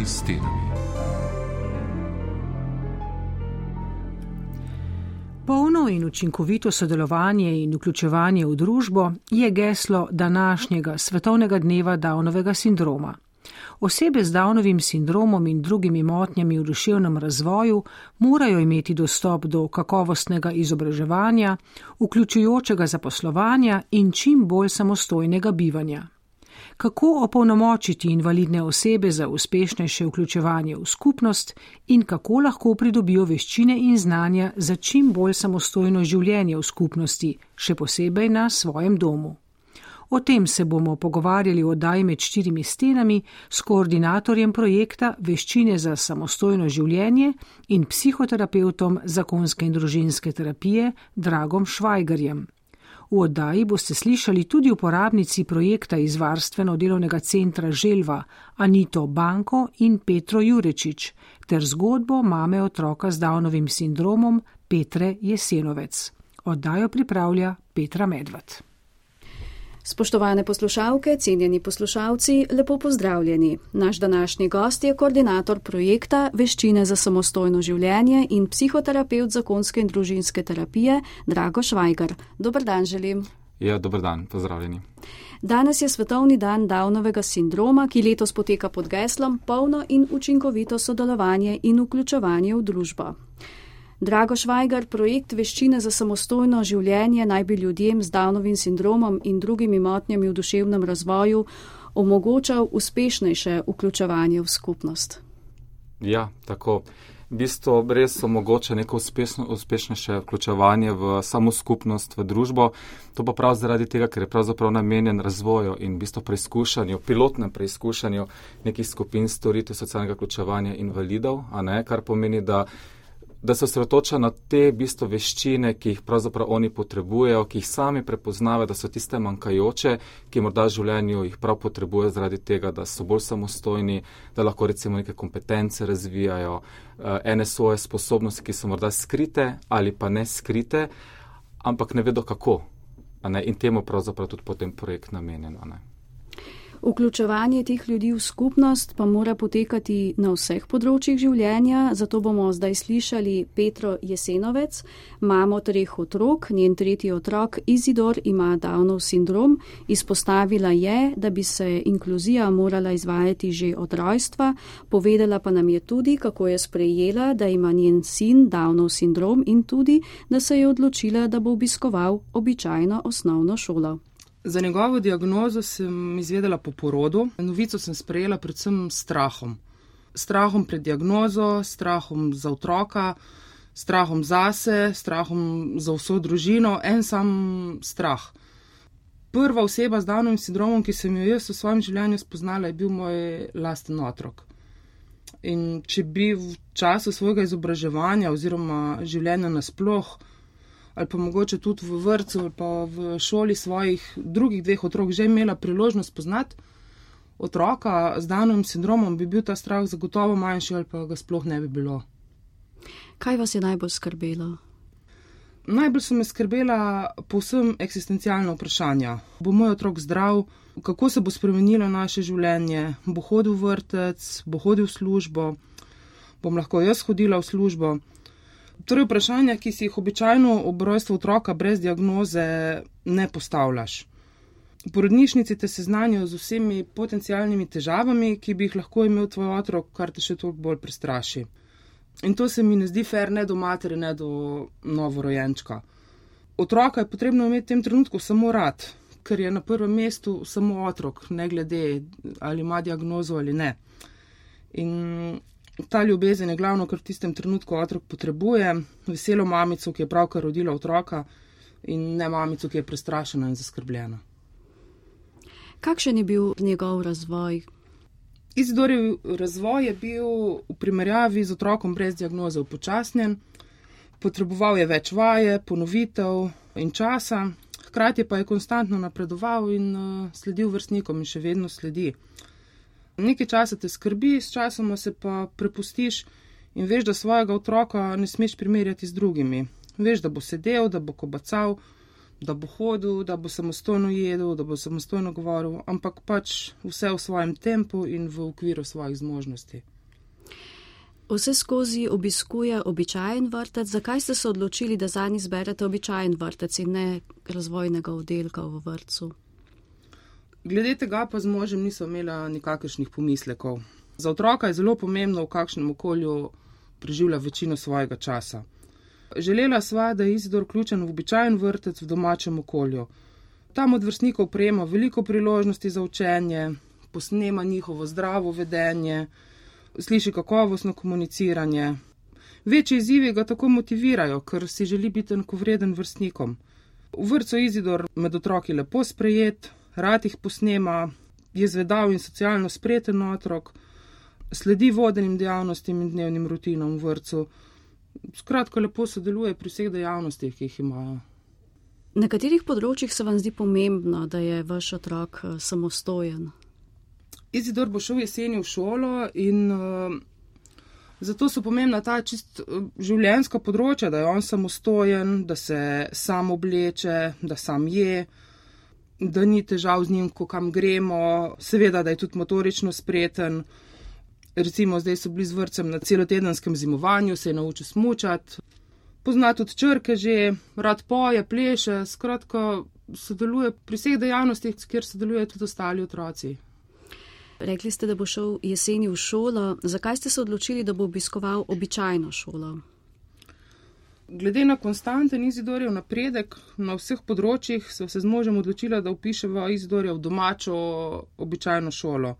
štirimi stenami. Polno in učinkovito sodelovanje in vključevanje v družbo je geslo današnjega svetovnega dneva Downovega sindroma. Osebe z Downovim sindromom in drugimi motnjami v duševnem razvoju morajo imeti dostop do kakovostnega izobraževanja, vključujočega zaposlovanja in čim bolj samostojnega bivanja. Kako opolnomočiti invalidne osebe za uspešnejše vključevanje v skupnost in kako lahko pridobijo veščine in znanja za čim bolj samostojno življenje v skupnosti, še posebej na svojem domu. O tem se bomo pogovarjali o daj med štirimi stenami s koordinatorjem projekta Veščine za samostojno življenje in psihoterapeutom zakonske in družinske terapije Dragom Švajgarjem. V oddaji boste slišali tudi uporabnici projekta izvarstveno-delovnega centra Želva Anito Banko in Petro Jurečič ter zgodbo mame otroka z Downovim sindromom Petre Jesenovec. Oddajo pripravlja Petra Medved. Spoštovane poslušalke, cenjeni poslušalci, lepo pozdravljeni. Naš današnji gost je koordinator projekta Veščine za samostojno življenje in psihoterapeut zakonske in družinske terapije Drago Švajgar. Dobr dan želim. Ja, dobr dan, pozdravljeni. Danes je svetovni dan Downovega sindroma, ki letos poteka pod geslom polno in učinkovito sodelovanje in vključevanje v družbo. Drago Švajgar, projekt Veščine za samostojno življenje naj bi ljudem z Downovim sindromom in drugimi motnjami v duševnem razvoju omogočal uspešnejše vključevanje v skupnost. Ja, tako. V bistvu res omogoča neko uspešno, uspešnejše vključevanje v samo skupnost, v družbo. To pa prav zaradi tega, ker je pravzaprav namenjen razvoju in v bistvu preizkušanju, pilotnem preizkušanju nekih skupin storitev socialnega vključevanja invalidov, ne, kar pomeni, da da se osredotoča na te bistvo veščine, ki jih pravzaprav oni potrebujejo, ki jih sami prepoznavajo, da so tiste manjkajoče, ki morda v življenju jih prav potrebujejo zaradi tega, da so bolj samostojni, da lahko recimo neke kompetence razvijajo, uh, ene svoje sposobnosti, ki so morda skrite ali pa ne skrite, ampak ne vedo kako. Ne? In temu pravzaprav tudi potem projekt namenjen. Vključevanje teh ljudi v skupnost pa mora potekati na vseh področjih življenja, zato bomo zdaj slišali Petro Jesenovec, mamo treh otrok, njen tretji otrok Izidor ima Downov sindrom, izpostavila je, da bi se inkluzija morala izvajati že od rojstva, povedala pa nam je tudi, kako je sprejela, da ima njen sin Downov sindrom in tudi, da se je odločila, da bo obiskoval običajno osnovno šolo. Za njegovo diagnozo sem izvedela po porodu. Novico sem sprejela predvsem s strahom. Strahom pred diagnozo, strahom za otroka, strahom zase, strahom za vso družino, en sam strah. Prva oseba z danovim sindromom, ki sem jo jaz v svojem življenju spoznala, je bil moj lasten otrok. In če bi v času svojega izobraževanja oziroma življenja nasploh ali pa mogoče tudi v vrtu ali pa v šoli svojih drugih dveh otrok že imela priložnost poznati otroka z danovim sindromom, bi bil ta strah zagotovo manjši ali pa ga sploh ne bi bilo. Kaj vas je najbolj skrbelo? Najbolj so me skrbela povsem eksistencialna vprašanja. Bo moj otrok zdrav, kako se bo spremenilo naše življenje, bo hodil v vrtec, bo hodil v službo, bom lahko jaz hodila v službo. Torej, vprašanja, ki si jih običajno ob rojstvu otroka brez diagnoze ne postavljaš. V porodnišnici te seznanijo z vsemi potencijalnimi težavami, ki bi jih lahko imel tvoj otrok, kar te še toliko bolj prestraši. In to se mi ne zdi fair ne do matere, ne do novorojenčka. Otroka je potrebno imeti v tem trenutku samo rad, ker je na prvem mestu samo otrok, ne glede ali ima diagnozo ali ne. In ta ljubezen je glavno, kar v tistem trenutku otrok potrebuje, veselo mamico, ki je pravkar rodila otroka, in ne mamico, ki je prestrašena in zaskrbljena. Kakšen je bil njegov razvoj? Izidorjev razvoj je bil v primerjavi z otrokom brez diagnoze upočasnjen, potreboval je več vaje, ponovitev in časa, hkrati pa je konstantno napredoval in uh, sledil vrstnikom in še vedno sledi. Nekaj časa te skrbi, s časom se pa prepustiš in veš, da svojega otroka ne smeš primerjati z drugimi. Veš, da bo sedel, da bo kobacal, da bo hodil, da bo samostojno jedel, da bo samostojno govoril, ampak pač vse v svojem tempu in v okviru svojih zmožnosti. Vse skozi obiskuje običajen vrtec. Zakaj ste se odločili, da za njih zberete običajen vrtec in ne razvojnega oddelka v vrtu? Glede tega pa z možem nisem imela nikakršnih pomislekov. Za otroka je zelo pomembno, v kakšnem okolju preživlja večino svojega časa. Želela sva, da je Izidor vključen v običajen vrtec v domačem okolju. Tam od vrstnikov prejema veliko priložnosti za učenje, posnema njihovo zdravo vedenje, sliši kakovostno komuniciranje. Večji izzivi ga tako motivirajo, ker si želi biti enakovreden vrstnikom. V vrtu Izidor med otroki lepo sprejet, rad jih posnema, je zvedav in socialno spreten otrok, sledi vodenim dejavnostim in dnevnim rutinam v vrtu. Skratka, lepo sodeluje pri vseh dejavnostih, ki jih imajo. Na katerih področjih se vam zdi pomembno, da je vaš otrok eh, samostojen? Izidor bo šel jeseni v šolo in uh, zato so pomembna ta čist uh, življenjska področja, da je on samostojen, da se sam obleče, da sam je, da ni težav z njim, ko kam gremo, seveda, da je tudi motorično spreten. Recimo, zdaj so bili z vrcem na celotedenskem zimovanju, se je naučil smučati, pozna tudi črke že, rad poje, pleše, skratka, sodeluje pri vseh dejavnostih, kjer sodelujejo tudi ostali otroci. Rekli ste, da bo šel jeseni v šolo. Zakaj ste se odločili, da bo obiskoval običajno šolo? Glede na konstanten Izidorjev napredek na vseh področjih, so se z možem odločila, da upiševa Izidorja v domačo običajno šolo.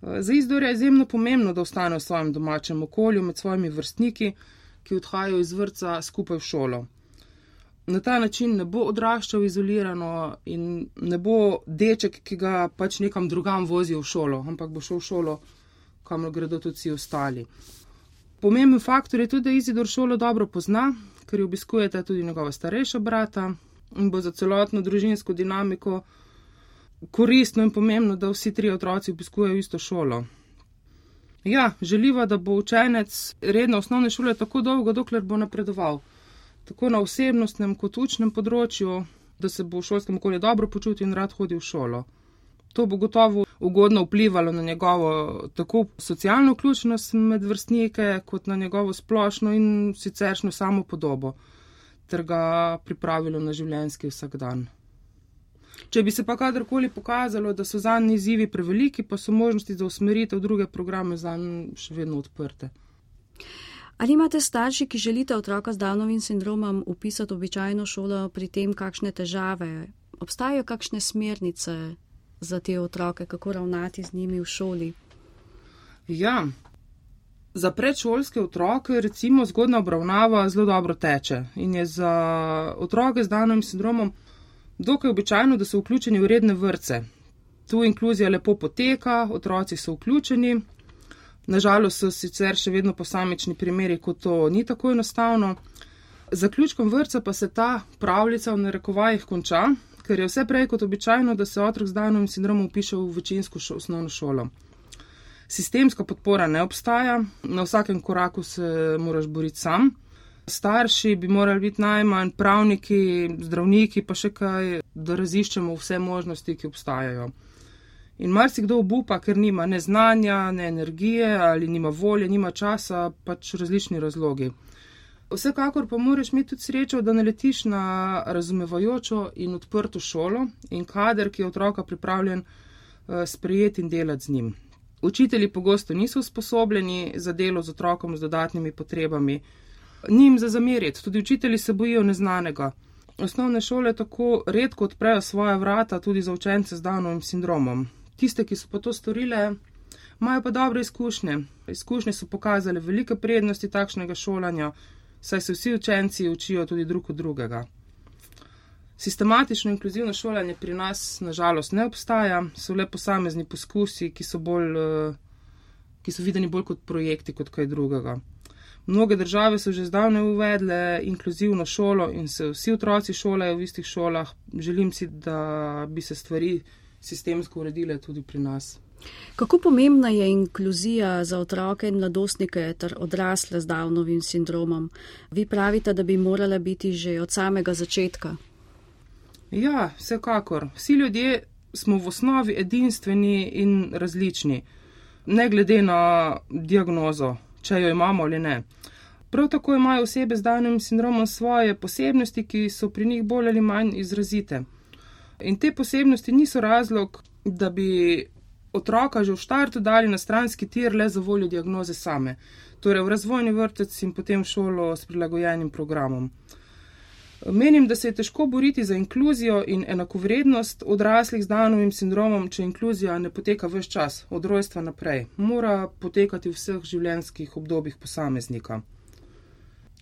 Za Izidorja je izjemno pomembno, da ostane v svojem domačem okolju med svojimi vrstniki, ki odhajajo iz vrca skupaj v šolo na ta način ne bo odraščal izolirano in ne bo deček, ki ga pač nekam drugam vozijo v šolo, ampak bo šel v šolo, kamor gredo tudi vsi ostali. Pomemben faktor je tudi, da Izidor šolo dobro pozna, ker jo obiskujete tudi njegova starejša brata in bo za celotno družinsko dinamiko koristno in pomembno, da vsi tri otroci obiskujejo isto šolo. Ja, želiva, da bo učenec redno osnovne šole tako dolgo, dokler bo napredoval tako na osebnostnem kot učnem področju, da se bo v šolskem okolju dobro počutil in rad hodil v šolo. To bo gotovo ugodno vplivalo na njegovo tako socialno vključenost med vrstnike, kot na njegovo splošno in siceršno samo podobo, ter ga pripravilo na življenjski vsakdan. Če bi se pa kadarkoli pokazalo, da so zanj izzivi preveliki, pa so možnosti za usmeritev druge programe zanj še vedno odprte. Ali imate starši, ki želite otroka z Downovim sindromom upisati v običajno šolo, pri tem kakšne težave? Obstajajo kakšne smernice za te otroke, kako ravnati z njimi v šoli? Ja, za predšolske otroke recimo zgodna obravnava zelo dobro teče in je za otroke z Downovim sindromom dokaj običajno, da so vključeni v redne vrce. Tu inkluzija lepo poteka, otroci so vključeni, Nažalost so sicer še vedno posamični primeri, ko to ni tako enostavno. Zaključkom vrca pa se ta pravljica v narekovajih konča, ker je vse prej kot običajno, da se otrok z danovim sindromom upiše v večinsko šo, osnovno šolo. Sistemska podpora ne obstaja, na vsakem koraku se moraš boriti sam. Starši bi morali biti najmanj pravniki, zdravniki, pa še kaj, da raziščemo vse možnosti, ki obstajajo. In marsikdo obupa, ker nima ne znanja, ne energije ali nima volje, nima časa, pač različni razlogi. Vsekakor pa moraš imeti tudi srečo, da naletiš na razumevajočo in odprto šolo in kader, ki je otroka pripravljen eh, sprejeti in delati z njim. Učitelji pogosto niso usposobljeni za delo z otrokom z dodatnimi potrebami. Nim za zameriti, tudi učitelji se bojijo neznanega. Osnovne šole tako redko odprejo svoja vrata tudi za učence z Danovim sindromom. Tiste, ki so pa to storile, imajo pa dobre izkušnje. Izkušnje so pokazale velike prednosti takšnega šolanja, saj se vsi učenci učijo tudi drug od drugega. Sistematično inkluzivno šolanje pri nas nažalost ne obstaja, so le posamezni poskusi, ki so, bolj, eh, ki so videni bolj kot projekti, kot kaj drugega. Mnoge države so že zdavne uvedle inkluzivno šolo in se vsi otroci šolajo v istih šolah. Želim si, da bi se stvari sistemsko uredile tudi pri nas. Kako pomembna je inkluzija za otroke in mladostnike ter odrasle z Downovim sindromom? Vi pravite, da bi morala biti že od samega začetka. Ja, vsekakor. Vsi ljudje smo v osnovi edinstveni in različni, ne glede na diagnozo, če jo imamo ali ne. Prav tako imajo osebe z danim sindromom svoje posebnosti, ki so pri njih bolj ali manj izrazite. In te posebnosti niso razlog, da bi otroka že v štartu dali na stranski tir le za voljo diagnoze same, torej v razvojni vrtec in potem šolo s prilagojenim programom. Menim, da se je težko boriti za inkluzijo in enakovrednost odraslih z Danovim sindromom, če inkluzija ne poteka vse čas, od rojstva naprej. Mora potekati v vseh življenjskih obdobjih posameznika.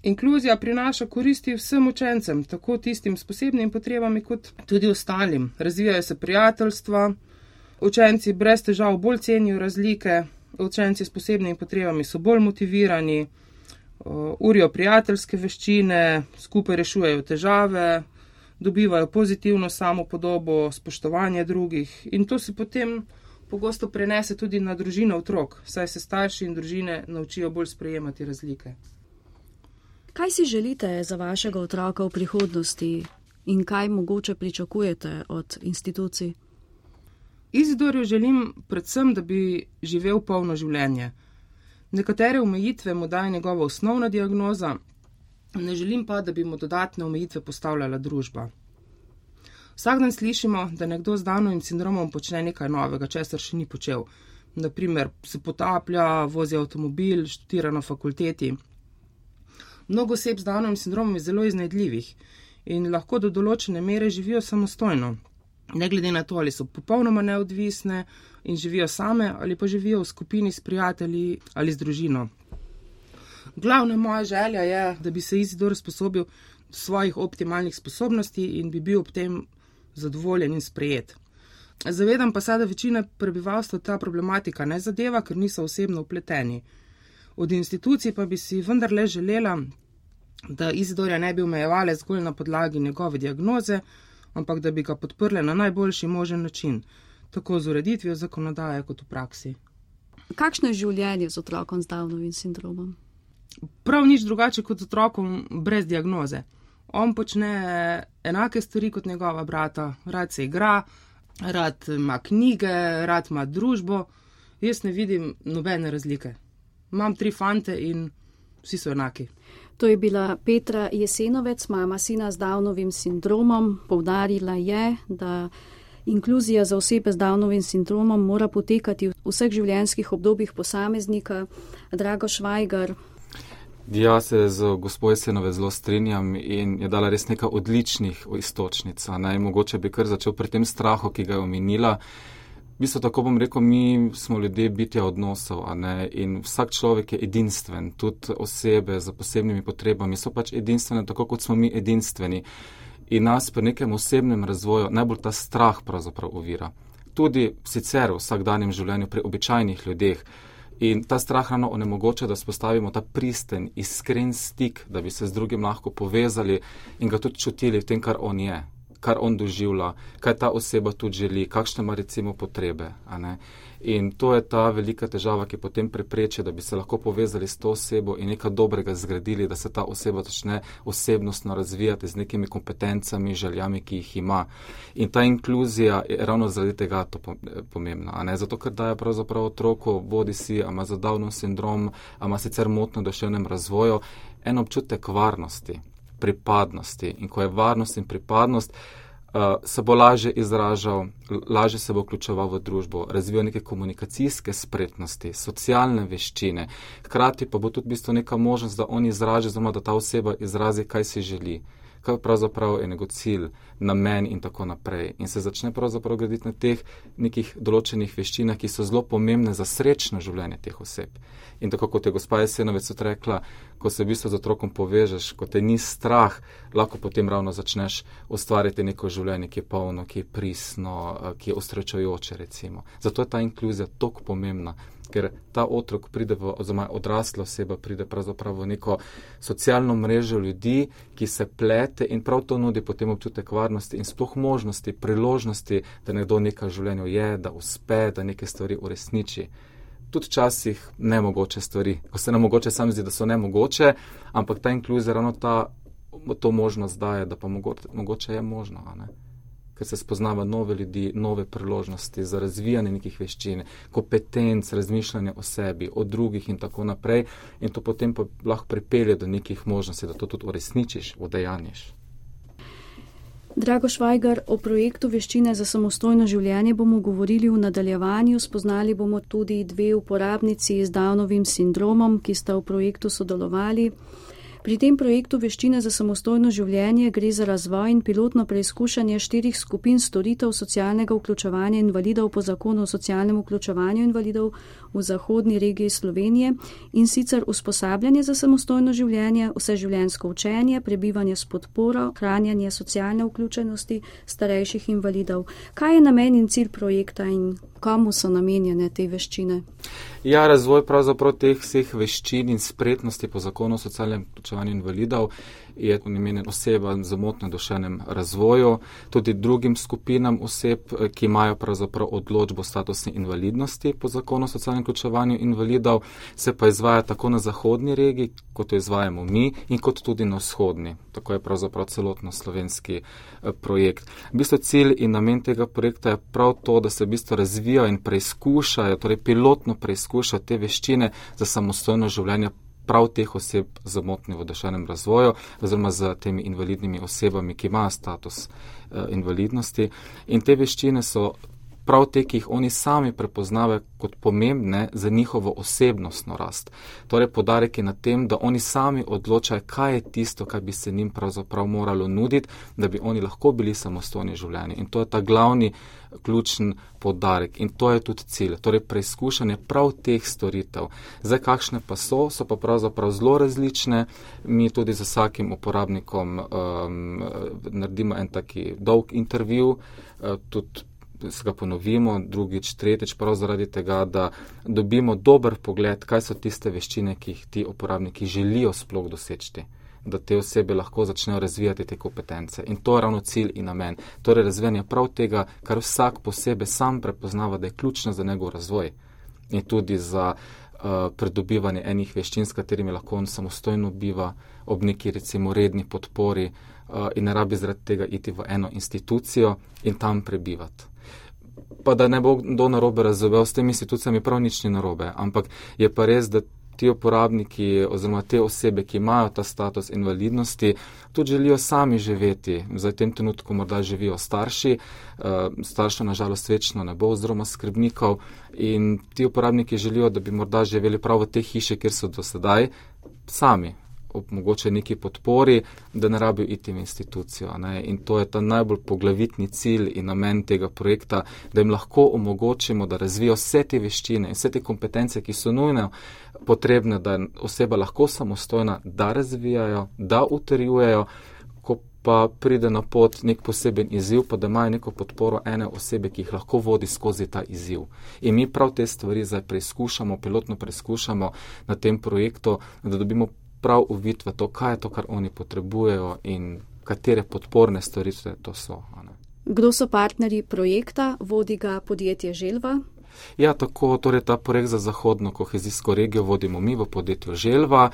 Inkluzija prinaša koristi vsem učencem, tako tistim s posebnimi potrebami, kot tudi ostalim. Razvijajo se prijateljstva, učenci brez težav bolj cenijo razlike, učenci s posebnimi potrebami so bolj motivirani urijo prijateljske veščine, skupaj rešujejo težave, dobivajo pozitivno samopodobo, spoštovanje drugih in to se potem pogosto prenese tudi na družino otrok, saj se starši in družine naučijo bolj sprejemati razlike. Kaj si želite za vašega otroka v prihodnosti in kaj mogoče pričakujete od institucij? Izidorju želim predvsem, da bi živel polno življenje. Nekatere omejitve mu daje njegova osnovna diagnoza, ne želim pa, da bi mu dodatne omejitve postavljala družba. Vsak dan slišimo, da nekdo z danovim sindromom počne nekaj novega, česar še ni počel. Naprimer, se potaplja, vozi avtomobil, študira na fakulteti. Mnogo oseb z danovim sindromom je zelo iznajdljivih in lahko do določene mere živijo samostojno, ne glede na to, ali so popolnoma neodvisne, in živijo same ali pa živijo v skupini s prijatelji ali z družino. Glavna moja želja je, da bi se Izidor sposobil svojih optimalnih sposobnosti in bi bil ob tem zadovoljen in sprejet. Zavedam pa se, da večina prebivalstva ta problematika ne zadeva, ker niso osebno upleteni. Od institucij pa bi si vendarle želela, da Izidorja ne bi omejevale zgolj na podlagi njegove diagnoze, ampak da bi ga podprle na najboljši možen način tako z ureditvijo zakonodaje, kot v praksi. Kakšno je življenje z otrokom z Downovim sindromom? Prav nič drugače kot z otrokom brez diagnoze. On počne enake stvari kot njegova brata, rad se igra, rad ima knjige, rad ima družbo. Jaz ne vidim nobene razlike. Imam tri fante in vsi so enaki. To je bila Petra Jesenovec, mama sina z Downovim sindromom. Povdarila je, da Inkluzija za osebe z Downovim sindromom mora potekati v vseh življenjskih obdobjih posameznika. Drago Švajgar. Ja, se z gospod Senove zelo strinjam in je dala res nekaj odličnih istočnic. Naj mogoče bi kar začel pri tem strahu, ki ga je omenila. V bistvu tako bom rekel, mi smo ljudje bitja odnosov in vsak človek je edinstven, tudi osebe z posebnimi potrebami so pač edinstvene, tako kot smo mi edinstveni in nas pri nekem osebnem razvoju najbolj ta strah pravzaprav ovira. Tudi sicer v vsakdanjem življenju pri običajnih ljudeh. In ta strah rano onemogoča, da spostavimo ta pristen, iskren stik, da bi se z drugim lahko povezali in ga tudi čutili v tem, kar on je, kar on doživlja, kaj ta oseba tudi želi, kakšne ima recimo potrebe. In to je ta velika težava, ki potem prepreče, da bi se lahko povezali s to osebo in nekaj dobrega zgradili, da se ta oseba začne osebnostno razvijati z nekimi kompetencami, željami, ki jih ima. In ta inkluzija je ravno zaradi tega to pomembna. Zato, ker daje pravzaprav otroku, bodi si, ima zadavno sindrom, ima sicer motno duševnem razvoju, en občutek varnosti, pripadnosti. In ko je varnost in pripadnost, uh, se bo lažje izražal, lažje se bo vključeval v družbo, razvijal neke komunikacijske spretnosti, socialne veščine, hkrati pa bo tudi v bistvu neka možnost, da on izraži, oziroma da ta oseba izrazi, kaj si želi kaj pravzaprav je njegov cilj, namen in tako naprej. In se začne pravzaprav graditi na teh nekih določenih veščinah, ki so zelo pomembne za srečno življenje teh oseb. In tako kot je gospa Jesenovec rekla, ko se v bistvu z otrokom povežeš, ko te ni strah, lahko potem ravno začneš ustvarjati neko življenje, ki je polno, ki je prisno, ki je ostrečujoče, recimo. Zato je ta inkluzija tako pomembna ker ta otrok pride v, oziroma odrasla oseba pride pravzaprav v neko socialno mrežo ljudi, ki se plete in prav to nudi potem občutek varnosti in sploh možnosti, priložnosti, da nekdo nekaj v življenju je, da uspe, da neke stvari uresniči. Tudi včasih ne mogoče stvari, ko se nam mogoče sam zdi, da so ne mogoče, ampak ta inkluzija ravno ta, to možnost daje, da pa mogoče, mogoče je možno. Ker se spoznava nove ljudi, nove priložnosti za razvijanje nekih veščin, kompetenc, razmišljanja o sebi, o drugih in tako naprej. In to potem pa lahko pripelje do nekih možnosti, da to tudi uresničiš, udejanjiš. Drago Švajgar, o projektu Veščine za samostojno življenje bomo govorili v nadaljevanju. Spoznali bomo tudi dve uporabnici z Downovim sindromom, ki sta v projektu sodelovali. Pri tem projektu Veščine za samostojno življenje gre za razvoj in pilotno preizkušanje štirih skupin storitev socialnega vključevanja invalidov po zakonu o socialnem vključevanju invalidov v zahodni regiji Slovenije in sicer usposabljanje za samostojno življenje, vseživljenjsko učenje, prebivanje s podporo, hranjanje socialne vključenosti starejših invalidov. Kaj je namen in cilj projekta in komu so namenjene te veščine? Ja, razvoj pravzaprav teh vseh veščin in spretnosti po zakonu o socialnem vključevanju invalidov je namenjen osebam z motnjo dušenem razvoju, tudi drugim skupinam oseb, ki imajo pravzaprav odločbo statusne invalidnosti po zakonu o socialnem vključevanju invalidov, se pa izvaja tako na zahodni regiji, kot jo izvajamo mi, in kot tudi na vzhodni. Tako je pravzaprav celotno slovenski eh, projekt. V bistvu cilj in namen tega projekta je prav to, da se v bistvu razvijajo in preizkušajo, torej pilotno preizkušajo te veščine za samostojno življenje prav teh oseb z motnjo v duševnem razvoju, oziroma z temi invalidnimi osebami, ki imajo status uh, invalidnosti. In te veščine so prav te, ki jih oni sami prepoznavajo kot pomembne za njihovo osebnostno rast. Torej, podarek je na tem, da oni sami odločajo, kaj je tisto, kar bi se njim pravzaprav moralo nuditi, da bi oni lahko bili samostojni življenje. In to je ta glavni, ključen podarek in to je tudi cilj. Torej, preizkušanje prav teh storitev. Zdaj, kakšne pa so, so pa pravzaprav zelo različne. Mi tudi z vsakim uporabnikom um, naredimo en taki dolg intervju, uh, tudi se ga ponovimo, drugič, tretjič, prav zaradi tega, da dobimo dober pogled, kaj so tiste veščine, ki jih ti uporabniki želijo sploh doseči. Da te osebe lahko začnejo razvijati te kompetence. In to je ravno cilj in namen. Torej, razvijanje prav tega, kar vsak posebej sam prepoznava, da je ključno za njegov razvoj in tudi za uh, pridobivanje enih veščin, s katerimi lahko on samostojno biva ob neki recimo redni podpori uh, in ne rabi zaradi tega iti v eno institucijo in tam prebivati pa da ne bo kdo narobe razumel, s temi institucijami prav nič ni narobe, ampak je pa res, da ti uporabniki oziroma te osebe, ki imajo ta status invalidnosti, tudi želijo sami živeti. Za tem trenutku morda živijo starši, eh, starša nažalost večno ne bo oziroma skrbnikov in ti uporabniki želijo, da bi morda živeli prav v te hiše, kjer so do sedaj sami, ob mogoče neki podpori, da ne rabijo iti v institucijo. Ne? In to je ta najbolj poglavitni cilj in namen tega projekta, da jim lahko omogočimo, da razvijo vse te veščine in vse te kompetence, ki so nujne, potrebne, da oseba lahko samostojna, da razvijajo, da utrjujejo. Pa pride na pot nek poseben izziv, pa da imajo neko podporo ene osebe, ki jih lahko vodi skozi ta izziv. In mi prav te stvari zdaj preizkušamo, pilotno preizkušamo na tem projektu, da dobimo prav uvid v to, kaj je to, kar oni potrebujejo in katere podporne storitve to so. Kdo so partnerji projekta, vodi ga podjetje Želva? Ja, tako, torej ta projekt za zahodno kohezijsko regijo vodimo mi v podjetju Želva.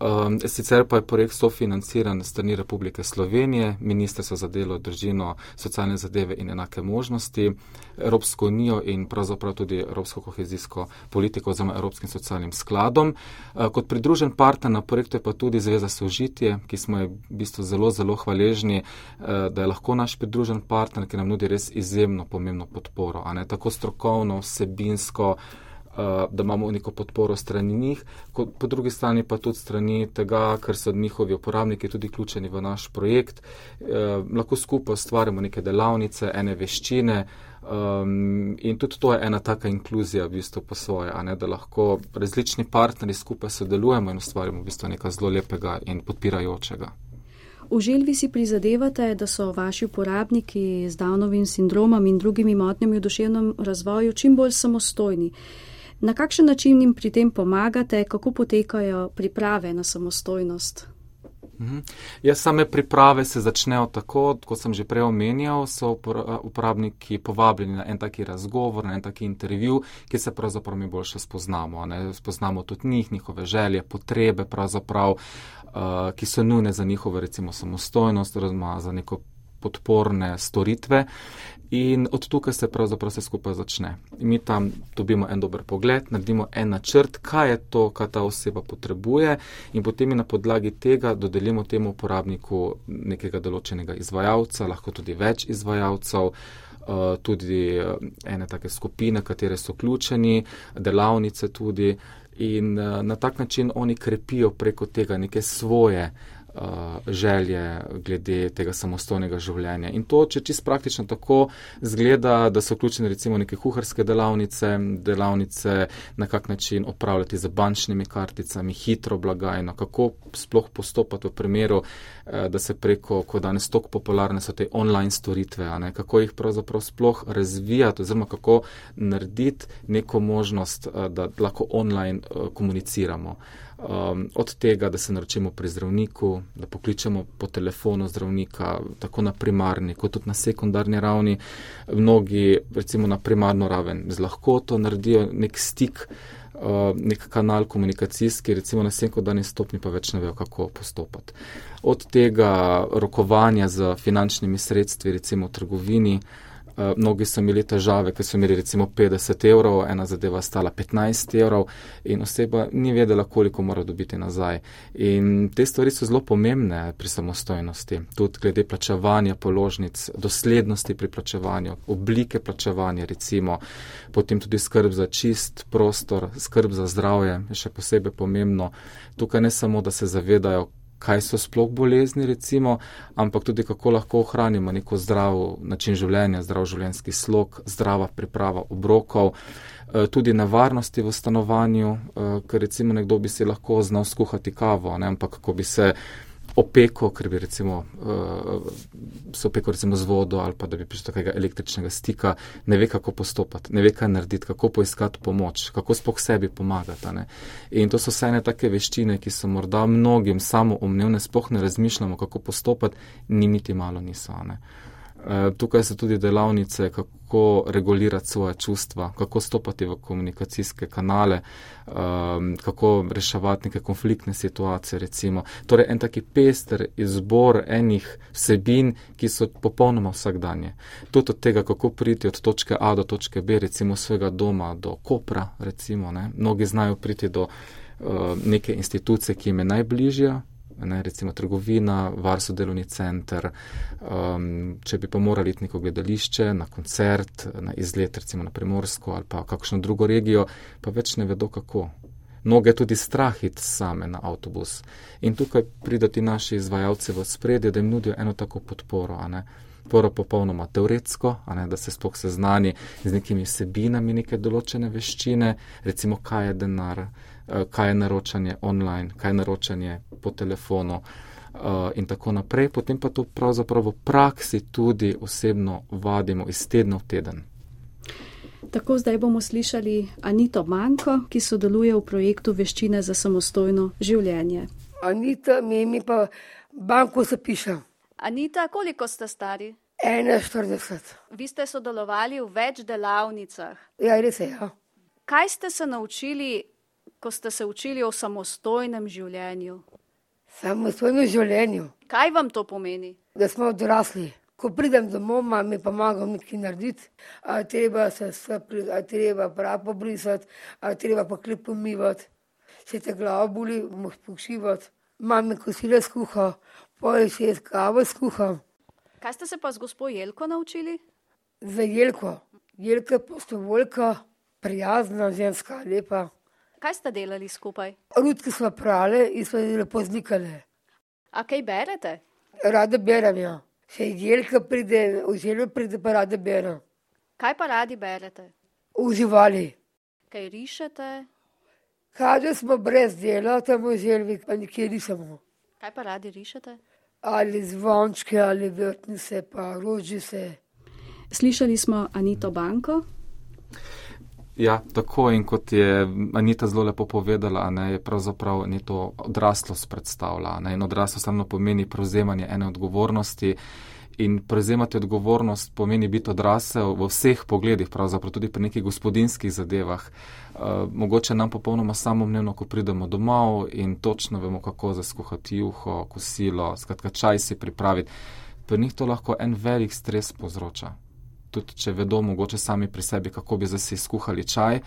Um, sicer pa je projekt sofinanciran strani Republike Slovenije, Ministrstvo za delo, držino, socialne zadeve in enake možnosti, Evropsko unijo in pravzaprav tudi Evropsko kohezijsko politiko oziroma Evropskim socialnim skladom. Uh, kot pridružen partner na projektu je pa tudi Zveza Sožitje, ki smo je v bistvu zelo, zelo hvaležni, uh, da je lahko naš pridružen partner, ki nam nudi res izjemno pomembno podporo, tako strokovno, vsebinsko. Eh, da imamo neko podporo strani njih, po drugi strani pa tudi strani tega, ker so njihovi uporabniki tudi vključeni v naš projekt. Eh, lahko skupaj ustvarjamo neke delavnice, ene veščine. Um, in tudi to je ena taka inkluzija, v bistvu po svoje, ne, da lahko različni partnerji skupaj sodelujemo in ustvarjamo v bistvu nekaj zelo lepega in podpirajočega. V želvi si prizadevate, da so vaši uporabniki z Downovim sindromom in drugimi motnjami v duševnem razvoju čim bolj samostojni. Na kakšen način jim pri tem pomagate, kako potekajo priprave na samostojnost? Mhm. Ja, same priprave se začnejo tako, kot sem že prej omenjal, so uporabniki povabljeni na en taki razgovor, na en taki intervju, ki se pravzaprav mi boljše spoznamo. Ne? Spoznamo tudi njih, njihove želje, potrebe, uh, ki so nujne za njihovo recimo samostojnost, oziroma za neko podporne storitve. In od tukaj se pravzaprav vse skupaj začne. Mi tam dobimo en dober pogled, naredimo en načrt, kaj je to, kar ta oseba potrebuje, in potem na podlagi tega dodelimo temu uporabniku nekega določenega izvajalca, lahko tudi več izvajalcev, eh, tudi eh, ene take skupine, katere so vključeni, delavnice tudi. In eh, na tak način oni krepijo preko tega neke svoje uh, želje glede tega samostojnega življenja. In to, če čist praktično tako zgleda, da so vključene recimo neke kuharske delavnice, delavnice na kak način opravljati z bančnimi karticami, hitro blagajno, kako sploh postopati v primeru, uh, da se preko, ko danes tok popularne so te online storitve, kako jih pravzaprav sploh razvijati oziroma kako narediti neko možnost, uh, da lahko online komuniciramo um, od tega, da se naročimo pri zdravniku, da pokličemo po telefonu zdravnika, tako na primarni, kot tudi na sekundarni ravni. Mnogi, recimo na primarno raven, z lahkoto naredijo nek stik, uh, nek kanal komunikacijski, recimo na sekundarni stopni pa več ne vejo, kako postopati. Od tega rokovanja z finančnimi sredstvi, recimo v trgovini, Uh, mnogi so imeli težave, ker so imeli recimo 50 evrov, ena zadeva stala 15 evrov in oseba ni vedela, koliko mora dobiti nazaj. In te stvari so zelo pomembne pri samostojnosti. Tudi glede plačevanja položnic, doslednosti pri plačevanju, oblike plačevanja recimo, potem tudi skrb za čist prostor, skrb za zdravje je še posebej pomembno. Tukaj ne samo, da se zavedajo, kaj so sploh bolezni, recimo, ampak tudi kako lahko ohranimo neko zdrav način življenja, zdrav življenjski slog, zdrava priprava obrokov, eh, tudi nevarnosti v stanovanju, eh, ker recimo nekdo bi si lahko znal skuhati kavo, ne, ampak kako bi se opeko, ker bi recimo uh, se opeko recimo z vodo ali pa da bi prišlo takega električnega stika, ne ve, kako postopati, ne ve, kaj narediti, kako poiskati pomoč, kako spoh sebi pomagati. Ne? In to so vse ene take veščine, ki so morda mnogim samo umnevne, spoh ne razmišljamo, kako postopati, ni niti malo niso. Ne? Eh, tukaj so tudi delavnice, kako regulirati svoje čustva, kako stopati v komunikacijske kanale, ehm, kako reševati neke konfliktne situacije. Recimo. Torej, en taki pester izbor enih vsebin, ki so popolnoma vsakdanje. Tudi od tega, kako priti od točke A do točke B, recimo svojega doma do Kopra, recimo, ne. mnogi znajo priti do uh, neke institucije, ki jim je najbližja, ne, recimo trgovina, varstvo delovni center, um, če bi pa morali iti neko gledališče, na koncert, na izlet, recimo na Primorsko ali pa kakšno drugo regijo, pa več ne vedo kako. Mnoge tudi strahiti same na avtobus. In tukaj pridati naši izvajalci v spredje, da jim nudijo eno tako podporo. Prvo popolnoma teoretsko, ne, da se sploh seznani z nekimi sebinami neke določene veščine, recimo kaj je denar, kaj je naročanje online, kaj je naročanje po telefonu uh, in tako naprej. Potem pa to pravzaprav v praksi tudi osebno vadimo iz tedna v teden. Tako zdaj bomo slišali Anito Manko, ki sodeluje v projektu Veščine za samostojno življenje. Anita, mi, mi pa banko zapišem. Anita, koliko ste stari? 41. Vi ste sodelovali v več delavnicah. Ja, res je. Ja. Kaj ste se naučili ko ste se učili o samostojnem življenju? Samostojnem življenju. Kaj vam to pomeni? Da smo odrasli. Ko pridem domov, mi pomagam nekaj narediti, a treba se spri, a treba prav pobrisati, a treba pa klep pomivati. Če te glava boli, moš pošivati. Mami kosile skuha, poje še kavo skuha. Kaj ste se pa z gospod Jelko naučili? Za Jelko. Jelka je prostovoljka, prijazna ženska, lepa. Kaj ste delali skupaj? Rudke smo prale in smo lepo zlikali. A kaj berete? Rada berem, ja. Še jelka pride, oziroma pride pa rada berem. Kaj pa radi berete? Uživali. Kaj rišete? Kaže smo brez dela, tam oziroma pa nikjer nismo. Kaj pa radi rišete? Ali zvončke, ali vrtnice, pa rožice. Slišali smo Anito Banko, Ja, tako in kot je Anita zelo lepo povedala, ne, je pravzaprav ne to odraslost predstavlja. Ne, in odraslost samo pomeni prevzemanje ene odgovornosti. In prevzemati odgovornost pomeni biti odrasel v vseh pogledih, pravzaprav tudi pri nekih gospodinskih zadevah. Uh, mogoče nam popolnoma samomnevno, ko pridemo domov in točno vemo, kako zaskuhati juho, kosilo, skratka čaj si pripraviti pri njih to lahko en velik stres povzroča. Tudi če vedo mogoče sami pri sebi, kako bi zase skuhali čaj,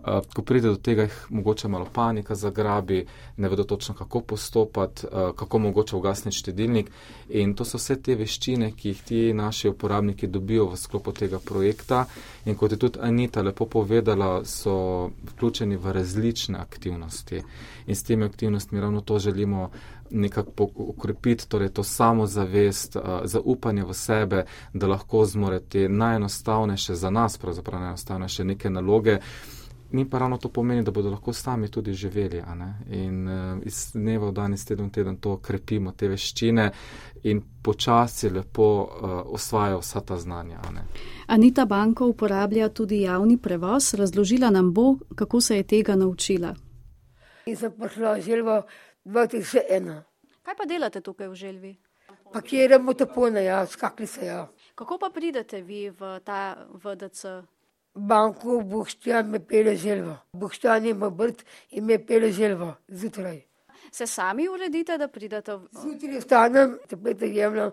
Uh, ko pride do tega, jih mogoče malo panika zagrabi, ne vedo točno, kako postopati, uh, kako mogoče ugasniti štedilnik. In to so vse te veščine, ki jih ti naši uporabniki dobijo v sklopu tega projekta. In kot je tudi Anita lepo povedala, so vključeni v različne aktivnosti. In s temi aktivnostmi ravno to želimo nekako ukrepiti, torej to samozavest, uh, zaupanje v sebe, da lahko zmorete najenostavnejše za nas, pravzaprav najenostavnejše neke naloge mi pa ravno to pomeni, da bodo lahko sami tudi živeli. In uh, iz dneva v dan, iz teden v teden to krepimo, te veščine in počasi lepo uh, osvajajo vsa ta znanja. Anita Banko uporablja tudi javni prevoz, razložila nam bo, kako se je tega naučila. In sem prišla v želvo 2001. Kaj pa delate tukaj v želvi? Pakiramo topone, ja, skakli se ja. Kako pa pridete vi v ta VDC? banko Boštjan me pele želvo. Boštjan ima vrt in me pele želvo zjutraj. Se sami uredite, da pridete v... Zjutraj vstanem, teplete jemljam,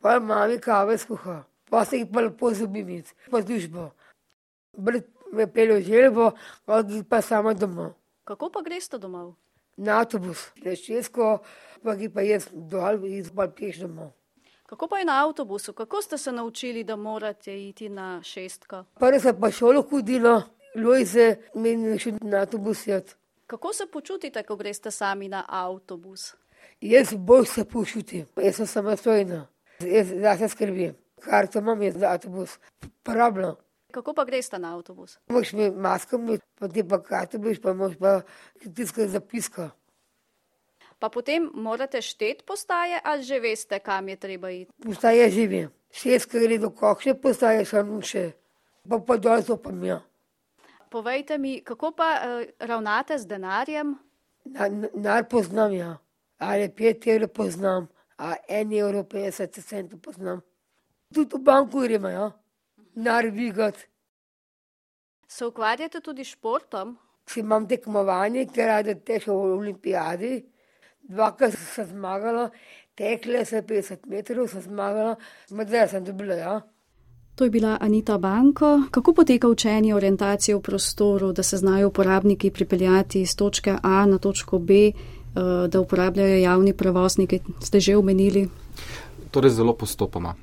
pa mami kave skuha, pa se jih pa lepo zubim, pa službo. Vrt me pele želvo, pa sama domov. Kako pa greste domov? Na avtobus, leščesko, pa ki pa jaz dol in pa peš domov. Kako pa je na avtobusu? Kako ste se naučili, da morate iti na šestko? Prvo se pa šolo hodilo, Lojze, meni še na avtobus. Jad. Kako se počutite, ko greste sami na avtobus? Jaz bolj se počutim, jaz sem samostojna, jaz se skrbim. Kar to imam jaz za avtobus, pravno. Kako pa greste na avtobus? Moš mi masko, pa ti pa karte, pa moš pa tiskati zapiska. Pa potem morate štet postaje ali že veste, kam je treba iti? Postaje živim. Šest, ki gre do kokše, postaje samo še. Pa pa dol zopam ja. Povejte mi, kako pa uh, ravnate z denarjem? Nar poznam, ja. Ali pet evrov poznam, a en evro petdeset centov poznam. Tudi v banku gremo, ja. Nar vigat. Se ukvarjate tudi športom? Če imam tekmovanje, ker rade težko v olimpijadi, dvakrat sem zmagala, tekle se 50 metrov, sem zmagala, medved sem dobila. Ja. To je bila Anita Banko. Kako poteka učenje orientacije v prostoru, da se znajo uporabniki pripeljati iz točke A na točko B, eh, da uporabljajo javni prevozniki, ste že omenili? Torej zelo postopoma.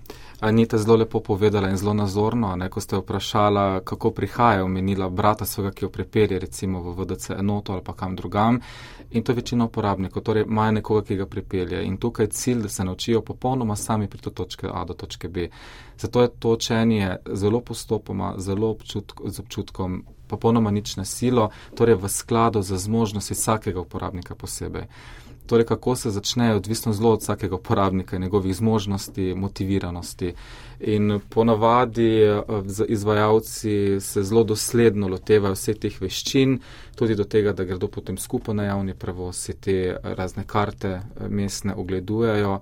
Anita zelo lepo povedala in zelo nazorno, ne, ko ste vprašala, kako prihaja, omenila brata svega, ki jo pripelje recimo v VDC enoto ali pa kam drugam. In to je večina uporabnikov, torej imajo nekoga, ki ga pripelje. In tukaj je cilj, da se naučijo popolnoma sami pri to točke A do točke B. Zato je to učenje zelo postopoma, zelo občutk, z občutkom, popolnoma nič na silo, torej v skladu z zmožnosti vsakega uporabnika posebej. Torej, kako se začne, odvisno zelo od vsakega uporabnika in njegovih zmožnosti, motiviranosti. In ponavadi eh, izvajalci se zelo dosledno lotevajo vseh teh veščin, tudi do tega, da gredo potem skupaj na javni prevoz, si te razne karte eh, mestne ogledujejo.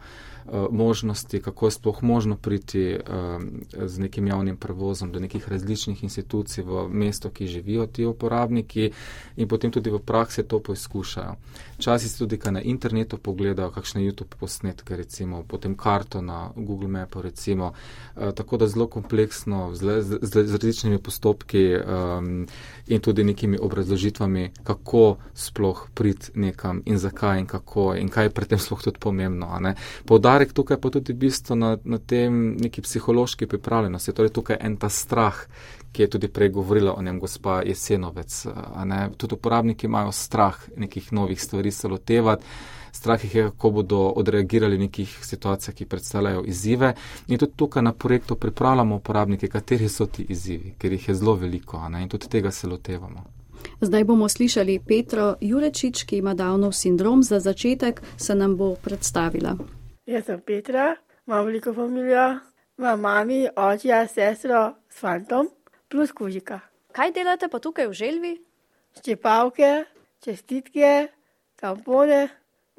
Eh, možnosti, kako je sploh možno priti um, z nekim javnim prevozom do nekih različnih institucij v mesto, ki živijo ti uporabniki in potem tudi v praksi to poizkušajo. Včasih si tudi kaj na internetu pogledajo, kakšne YouTube posnetke, recimo potem karto na Google Mapu, recimo, uh, tako da zelo kompleksno, z, z, z, različnimi postopki um, in tudi nekimi obrazložitvami, kako sploh priti nekam in zakaj in kako in kaj je pri tem sploh tudi pomembno poudarek tukaj pa tudi bistvo na, na tem neki psihološki pripravljenosti. Torej tukaj en ta strah, ki je tudi prej govorila o njem gospa Jesenovec. Tudi uporabniki imajo strah nekih novih stvari se lotevati. Strah jih je, kako bodo odreagirali v nekih situacijah, ki predstavljajo izzive. In tudi tukaj na projektu pripravljamo uporabnike, kateri so ti izzivi, ker jih je zelo veliko in tudi tega se lotevamo. Zdaj bomo slišali Petro Jurečič, ki ima Downov sindrom. Za začetek se nam bo predstavila. Jaz sem Petra, imam veliko familijo, imam mami, očija, sestro s fantom, plus kužika. Kaj delate pa tukaj v želvi? Ščepavke, čestitke, tampone,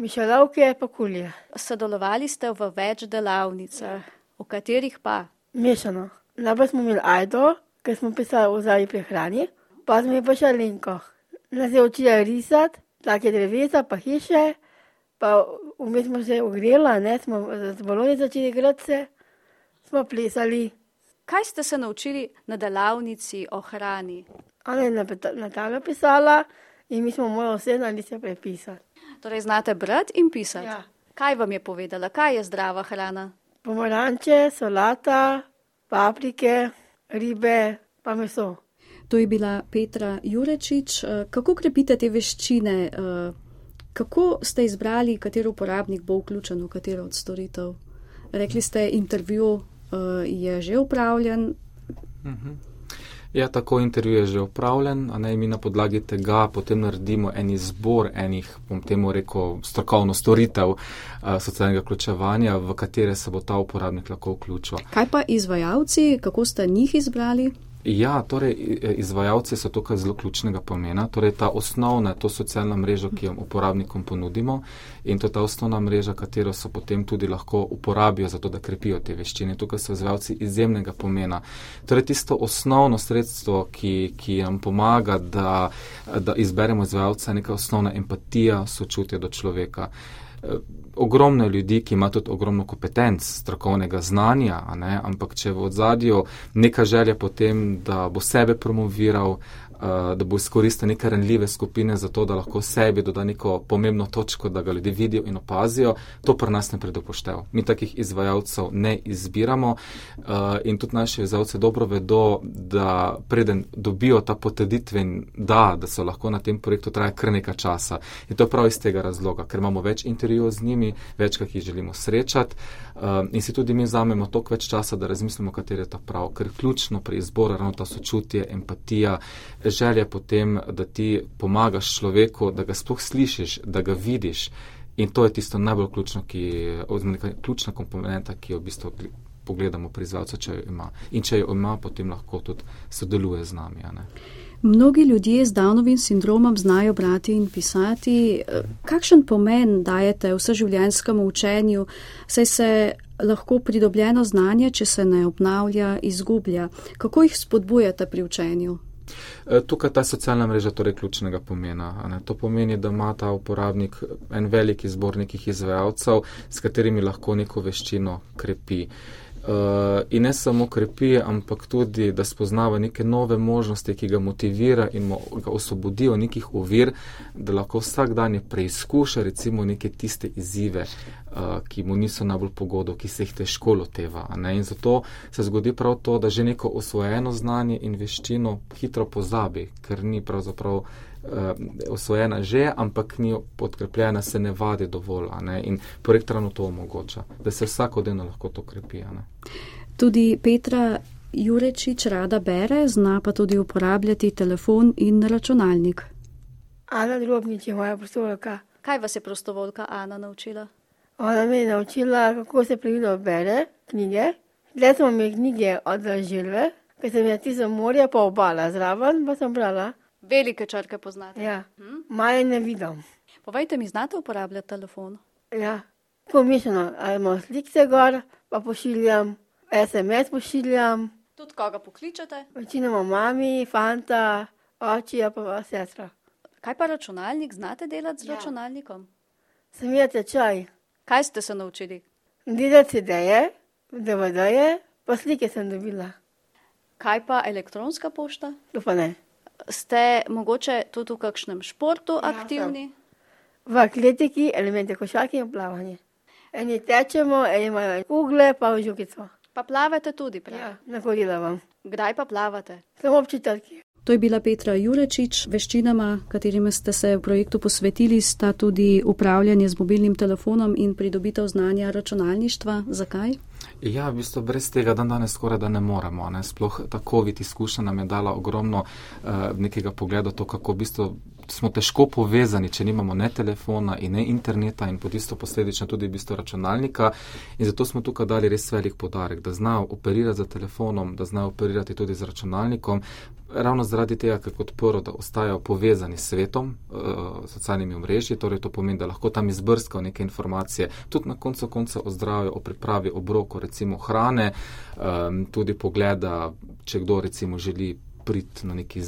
mišalovke, pa kulje. Sodelovali ste v več delavnicah, v katerih pa? Mešano. Najprej smo imeli ajdo, ker smo pisali o zadnji prehrani, pa smo imeli pa šalinko. Nas je učila risati, take drevesa, pa hiše, pa vmes smo se ogrela, ne, smo z baloni začeli igrati se, smo plesali. Kaj ste se naučili na delavnici o hrani? Ona je na, peta- na tablo pisala in mi smo morali vse na liste prepisati. Torej, znate brati in pisati. Ja. Kaj vam je povedala, kaj je zdrava hrana? Pomaranče, solata, paprike, ribe, pa meso. To je bila Petra Jurečič. Eh, Kako krepite te veščine? Kako ste izbrali, kateri uporabnik bo vključen v katero od storitev? Rekli ste, intervju eh, je že upravljen. Ja, tako intervju je že upravljen, a ne mi na podlagi tega potem naredimo en izbor enih, bom temu rekel, strokovno storitev uh, socialnega vključevanja, v katere se bo ta uporabnik lahko vključil. Kaj pa izvajalci, kako ste njih izbrali? Ja, torej i- izvajalci so tukaj zelo ključnega pomena. Torej ta osnovna, to socialna mreža, ki jo uporabnikom ponudimo in to je ta osnovna mreža, katero so potem tudi lahko uporabijo za to, da krepijo te veščine. Tukaj so izvajalci izjemnega pomena. Torej tisto osnovno sredstvo, ki, ki nam pomaga, da, da izberemo izvajalca, je neka osnovna empatija, sočutje do človeka. Eh, Ogromno je ljudi, ki ima tudi ogromno kompetenc, strokovnega znanja, ampak če v ozadju neka želja potem, da bo sebe promoviral, eh, da bo izkoristil neke ranljive skupine za to, da lahko sebi doda neko pomembno točko, da ga ljudje vidijo in opazijo, to pri nas ne predopoštev. Mi takih izvajalcev ne izbiramo eh, in tudi naši izvajalci dobro vedo, da preden dobijo ta potrditveni da, da so lahko na tem projektu, traja kar nekaj časa. In to je prav iz tega razloga, ker imamo več intervjujev z njimi, večkrat jih želimo srečati in si tudi mi vzamemo toliko več časa, da razmislimo, kateri je ta prav. Ker ključno pri izboru je ravno ta sočutje, empatija, želja potem, da ti pomagaš človeku, da ga sploh slišiš, da ga vidiš. In to je tisto najbolj ključno, ki, oziroma ključna komponenta, ki jo v bistvu gl- pogledamo pri izvajalcu, če jo ima. In če jo ima, potem lahko tudi sodeluje z nami. a ne. Mnogi ljudje z Downovim sindromom znajo brati in pisati. Kakšen pomen dajete vseživljenjskemu učenju, saj se lahko pridobljeno znanje, če se ne obnavlja, izgublja? Kako jih spodbujate pri učenju? E, Tukaj ta socialna mreža torej ključnega pomena. To pomeni, da ima ta uporabnik en velik izbor nekih izvajalcev, s katerimi lahko neko veščino krepi. Uh, in ne samo krepi, ampak tudi, da spoznava neke nove možnosti, ki ga motivira in mu ga osvobodijo nekih ovir, da lahko vsak dan je preizkuša recimo neke tiste izzive, uh, ki mu niso najbolj pogodo, ki se jih težko loteva. ne. In zato se zgodi prav to, da že neko osvojeno znanje in veščino hitro pozabi, ker ni pravzaprav osvojena že, ampak ni podkrepljena, se ne vadi dovolj. a Ne? In projekt ravno to omogoča, da se vsakodnevno lahko to krepi. a Ne? Tudi Petra Jurečič rada bere, zna pa tudi uporabljati telefon in računalnik. Ana Drobnič je moja prostovoljka. Kaj vas je prostovoljka Ana naučila? Ona me je naučila, kako se pravilno bere knjige. Zdaj smo mi knjige od Žilve, ker sem jaz tisto morje pa obala zraven, pa sem brala. Velike črke poznate. Ja, maje ne vidim. Povejte mi, znate uporabljati telefon? Ja, pomišljeno, ali imam slike gor, pa pošiljam, SMS pošiljam, Tudi koga pokličete? večinoma mami, fanta, očija pa sestra. Kaj pa računalnik, znate delati z Ja. računalnikom? Sem jaz tečaj, Kaj ste se naučili? delati CD-je, DVD-je, pa slike sem dobila, Kaj pa elektronska pošta? to pa ne. Ste mogoče tudi v kakšnem športu aktivni? V atletiki, elemente košarke in plavanje. Eni tečemo, eni imajo kugle, pa v žugico. Pa plavate tudi, prav? Ja, nahodila vam. Kdaj pa plavate? Samo ob četrtki. To je bila Petra Jurečič. Veščinama, katerimi ste se v projektu posvetili, sta tudi upravljanje z mobilnim telefonom in pridobitev znanja računalništva. Zakaj? Ja, v bistvu brez tega dan danes skoraj da ne moremo. Ne? Sploh ta COVID izkušnja nam je dala ogromno uh, nekega pogleda to, kako v bistvu smo težko povezani, če nimamo ne telefona in ne interneta in pod isto posledično tudi v bistvu računalnika. In zato smo tukaj dali res velik podarek, da znajo operirati z telefonom, da znajo operirati tudi z računalnikom. Ravno zaradi tega, ker kot prvo, da ostajajo povezani s svetom, uh, socialnimi omrežji, torej to pomeni, da lahko tam izbrskajo neke informacije, tudi na koncu konca o zdravju, o pripravi obrokov, recimo hrane, um, tudi pogleda, če kdo recimo želi priti na neki,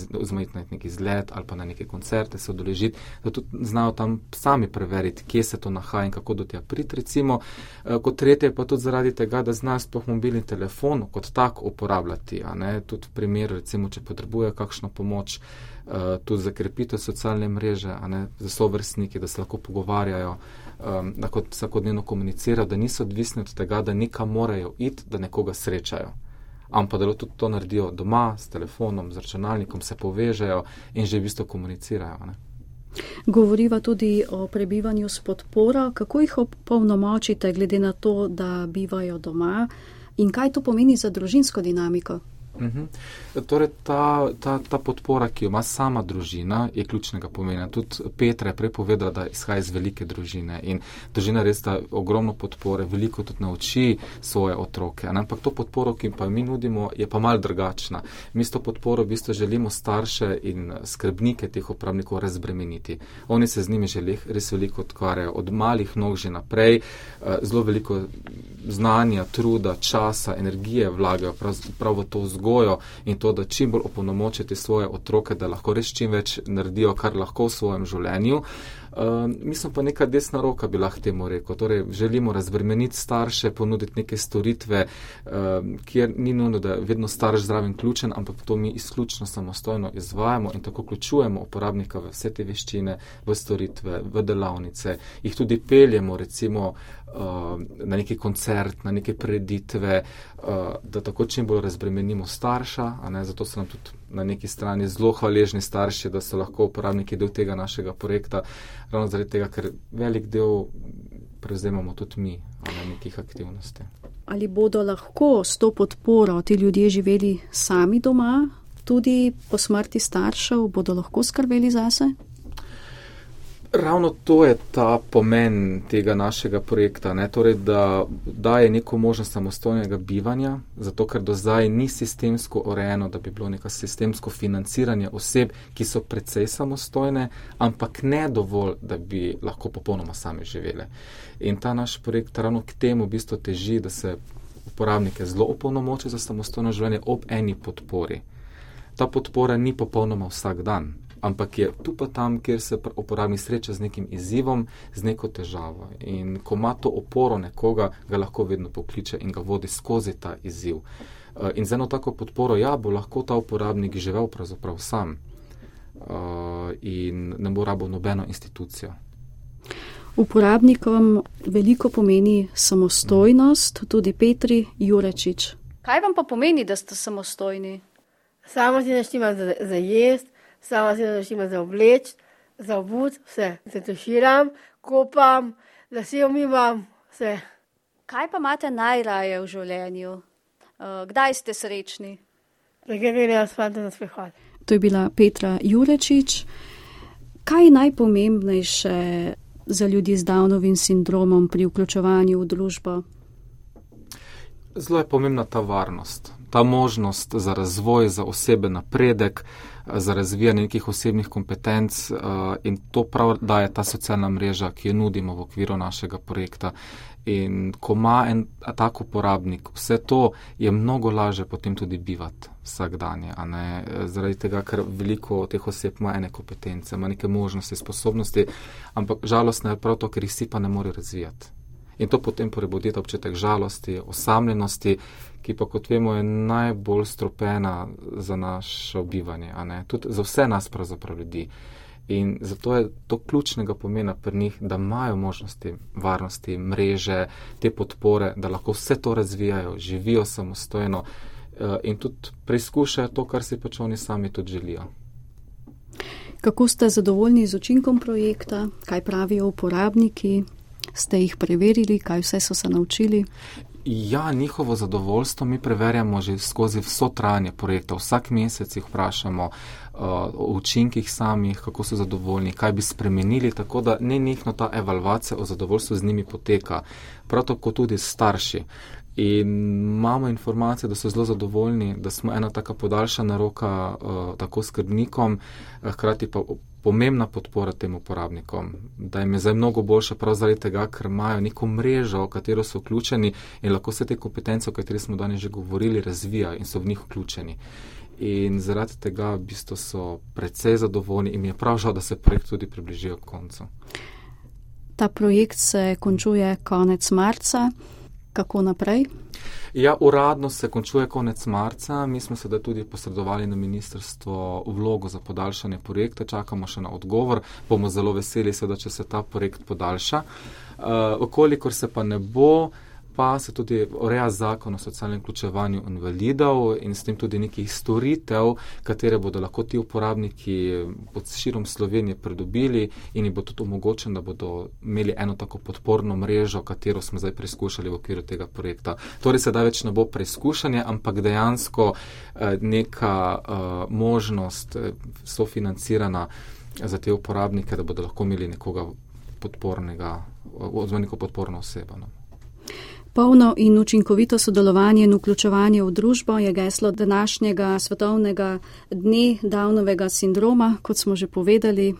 na neki izlet ali pa na neke koncerte se odeležiti, da tudi znajo tam sami preveriti, kje se to nahaja in kako do tega priti. Recimo, eh, kot tretje pa tudi zaradi tega, da znajo sploh mobilni telefon kot tak uporabljati. Tudi v primeru, recimo, če potrebuje kakšno pomoč, eh, tudi za krepitev socialne mreže, za sovrstniki, da se lahko pogovarjajo. Um, da kot vsakodnevno komunicirajo, da niso odvisni od tega, da nekam morajo iti, da nekoga srečajo ampak da tudi to naredijo doma, s telefonom, z računalnikom, se povežejo in že v bistvu komunicirajo. Ne? Govoriva tudi o prebivanju s podporo. Kako jih opolnomočite, glede na to, da bivajo doma in kaj to pomeni za družinsko dinamiko? Mhm. Torej, ta, ta, ta podpora, ki jo ima sama družina, je ključnega pomena. Tudi Petra je prepovedala, da izhaja iz velike družine in družina res da ogromno podpore, veliko tudi nauči svoje otroke. Ampak to podporo, ki pa mi nudimo, je pa mal drugačna. Mi s to podporo v bistvu želimo starše in skrbnike teh upravnikov razbremeniti. Oni se z njimi že res veliko odkvarjajo, od malih nog že naprej, eh, zelo veliko znanja, truda, časa, energije vlagajo prav, prav v to vzgojo vzgojo in to, da čim bolj opolnomočite svoje otroke, da lahko res čim več naredijo, kar lahko v svojem življenju. Uh, mi smo pa neka desna roka, bi lahko temu rekel. Torej, želimo razbremeniti starše, ponuditi neke storitve, uh, kjer ni nujno, da je vedno starš zraven ključen, ampak to mi izključno samostojno izvajamo in tako vključujemo uporabnika v vse te veščine, v storitve, v delavnice, jih tudi peljemo, recimo, uh, na neki koncert, na neke preditve, uh, da tako čim bolj razbremenimo starša, zato so nam tudi na neki strani zelo hvaležni starši, da so lahko uporabniki del tega našega projekta, ravno zaradi tega, ker velik del prevzemamo tudi mi na nekih aktivnosti. Ali bodo lahko s to podporo ti ljudje živeli sami doma, tudi po smrti staršev, bodo lahko skrbeli zase? Ravno to je ta pomen tega našega projekta, ne? torej, da daje neko možnost samostojnega bivanja, zato ker do zdaj ni sistemsko urejeno, da bi bilo neko sistemsko financiranje oseb, ki so precej samostojne, ampak ne dovolj, da bi lahko popolnoma sami živele. In ta naš projekt ravno k temu v bistvu teži, da se uporabnike zelo opolnomoče za samostojno življenje ob eni podpori. Ta podpora ni popolnoma vsak dan ampak je tu pa tam, kjer se uporabnik sreča z nekim izzivom, z neko težavo. In ko ima to oporo nekoga, ga lahko vedno pokliče in ga vodi skozi ta izziv. Eh, in z eno tako podporo, ja, bo lahko ta uporabnik živel pravzaprav sam eh, in ne bo rabo nobeno institucijo. Uporabnikom veliko pomeni samostojnost, tudi Petri Jurečič. Kaj vam pa pomeni, da ste samostojni? Samo si naštima za, za jesti, sama se začima za obleč, za obud, vse. Se tuširam, kopam, da si umimam, vse. Kaj pa imate najraje v življenju? Uh, kdaj ste srečni? Zakaj gre jaz fantom na sprehod? To je bila Petra Jurečič. Kaj je najpomembnejše za ljudi z Downovim sindromom pri vključevanju v družbo? Zelo je pomembna ta varnost, ta možnost za razvoj, za osebe napredek, za razvijanje nekih osebnih kompetenc uh, in to prav daje ta socialna mreža, ki jo nudimo v okviru našega projekta. In ko ima en tak uporabnik, vse to je mnogo lažje potem tudi bivati vsak dan. Zaradi tega, ker veliko teh oseb ima ene kompetence, ima neke možnosti, sposobnosti, ampak žalostno je prav to, ker jih si pa ne more razvijati in to potem prebudi občutek žalosti, osamljenosti, ki pa, kot vemo, je najbolj stropena za naše bivanje, tudi za vse nas, pravzaprav ljudi. In zato je to ključnega pomena pri njih, da imajo možnosti varnosti, mreže, te podpore, da lahko vse to razvijajo, živijo samostojno eh, in tudi preizkušajo to, kar si pač oni sami tudi želijo. Kako ste zadovoljni z učinkom projekta, kaj pravijo uporabniki? Ste jih preverili, kaj vse so se naučili? Ja, njihovo zadovoljstvo mi preverjamo že skozi vso trajanje projekta. Vsak mesec jih vprašamo uh, o učinkih samih, kako so zadovoljni, kaj bi spremenili, tako da ne nekno ta evalvacija o zadovoljstvu z njimi poteka. Prav tako tudi starši. In imamo informacije, da so zelo zadovoljni, da smo ena taka podaljšana roka uh, tako skrbnikom, hkrati pa pomembna podpora tem uporabnikom, da jim je zdaj mnogo boljše prav zaradi tega, ker imajo neko mrežo, v katero so vključeni in lahko se te kompetence, o katerih smo danes že govorili, razvijajo in so v njih vključeni. in zaradi tega v bistvu so precej zadovoljni in mi je prav žal, da se projekt tudi približuje koncu. Ta projekt se končuje konec marca. Kako naprej? Ja, uradno se končuje konec marca. Mi smo sedaj tudi posredovali na ministrstvo vlogo za podaljšanje projekta, čakamo še na odgovor. Bomo zelo veseli, seveda, če se ta projekt podaljša. Uh, okolikor se pa ne bo, uh, pa se tudi ureja zakon o socialnem vključevanju invalidov in s tem tudi nekih storitev, katere bodo lahko ti uporabniki pod širom Slovenije pridobili in jim bo tudi omogočen, da bodo imeli eno tako podporno mrežo, katero smo zdaj preizkušali v okviru tega projekta. Torej sedaj več ne bo preizkušanje, ampak dejansko eh, neka uh, možnost eh, sofinancirana za te uporabnike, da bodo lahko imeli nekoga podpornega, oziroma neko podporno osebo. No. Polno in učinkovito sodelovanje in vključevanje v družbo je geslo današnjega svetovnega dne Downovega sindroma, kot smo že povedali.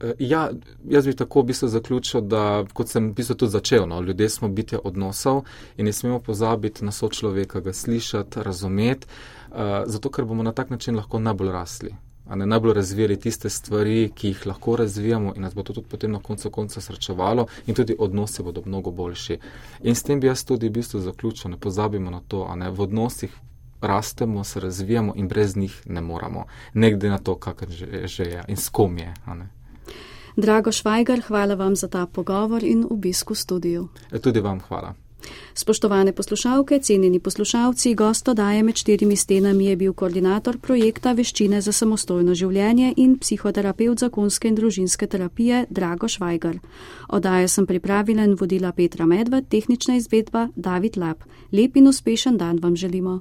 E, ja, jaz bi tako v bistvu zaključil, da kot sem v bistvu tudi začel, no, ljudje smo bitje odnosov in ne smemo pozabiti na sočloveka, ga slišati, razumeti, uh, zato ker bomo na tak način lahko najbolj rasli ne, najbolj razvijali tiste stvari, ki jih lahko razvijamo in nas bo to tudi potem na koncu konca srečevalo in tudi odnosi bodo mnogo boljši. In s tem bi jaz tudi v bistvu zaključil, ne pozabimo na to, ne, v odnosih rastemo, se razvijamo in brez njih ne moramo, ne glede na to, kakor že, že je in s kom je. Drago Švajgar, hvala vam za ta pogovor in obisk v studiu. E, tudi vam hvala. Spoštovane poslušalke, cenjeni poslušalci, gosto daje med štirimi stenami je bil koordinator projekta Veščine za samostojno življenje in psihoterapeut zakonske in družinske terapije Drago Švajgar. Odajo sem pripravila in vodila Petra Medved, tehnična izvedba David Lab. Lep in uspešen dan vam želimo.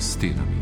Stenami.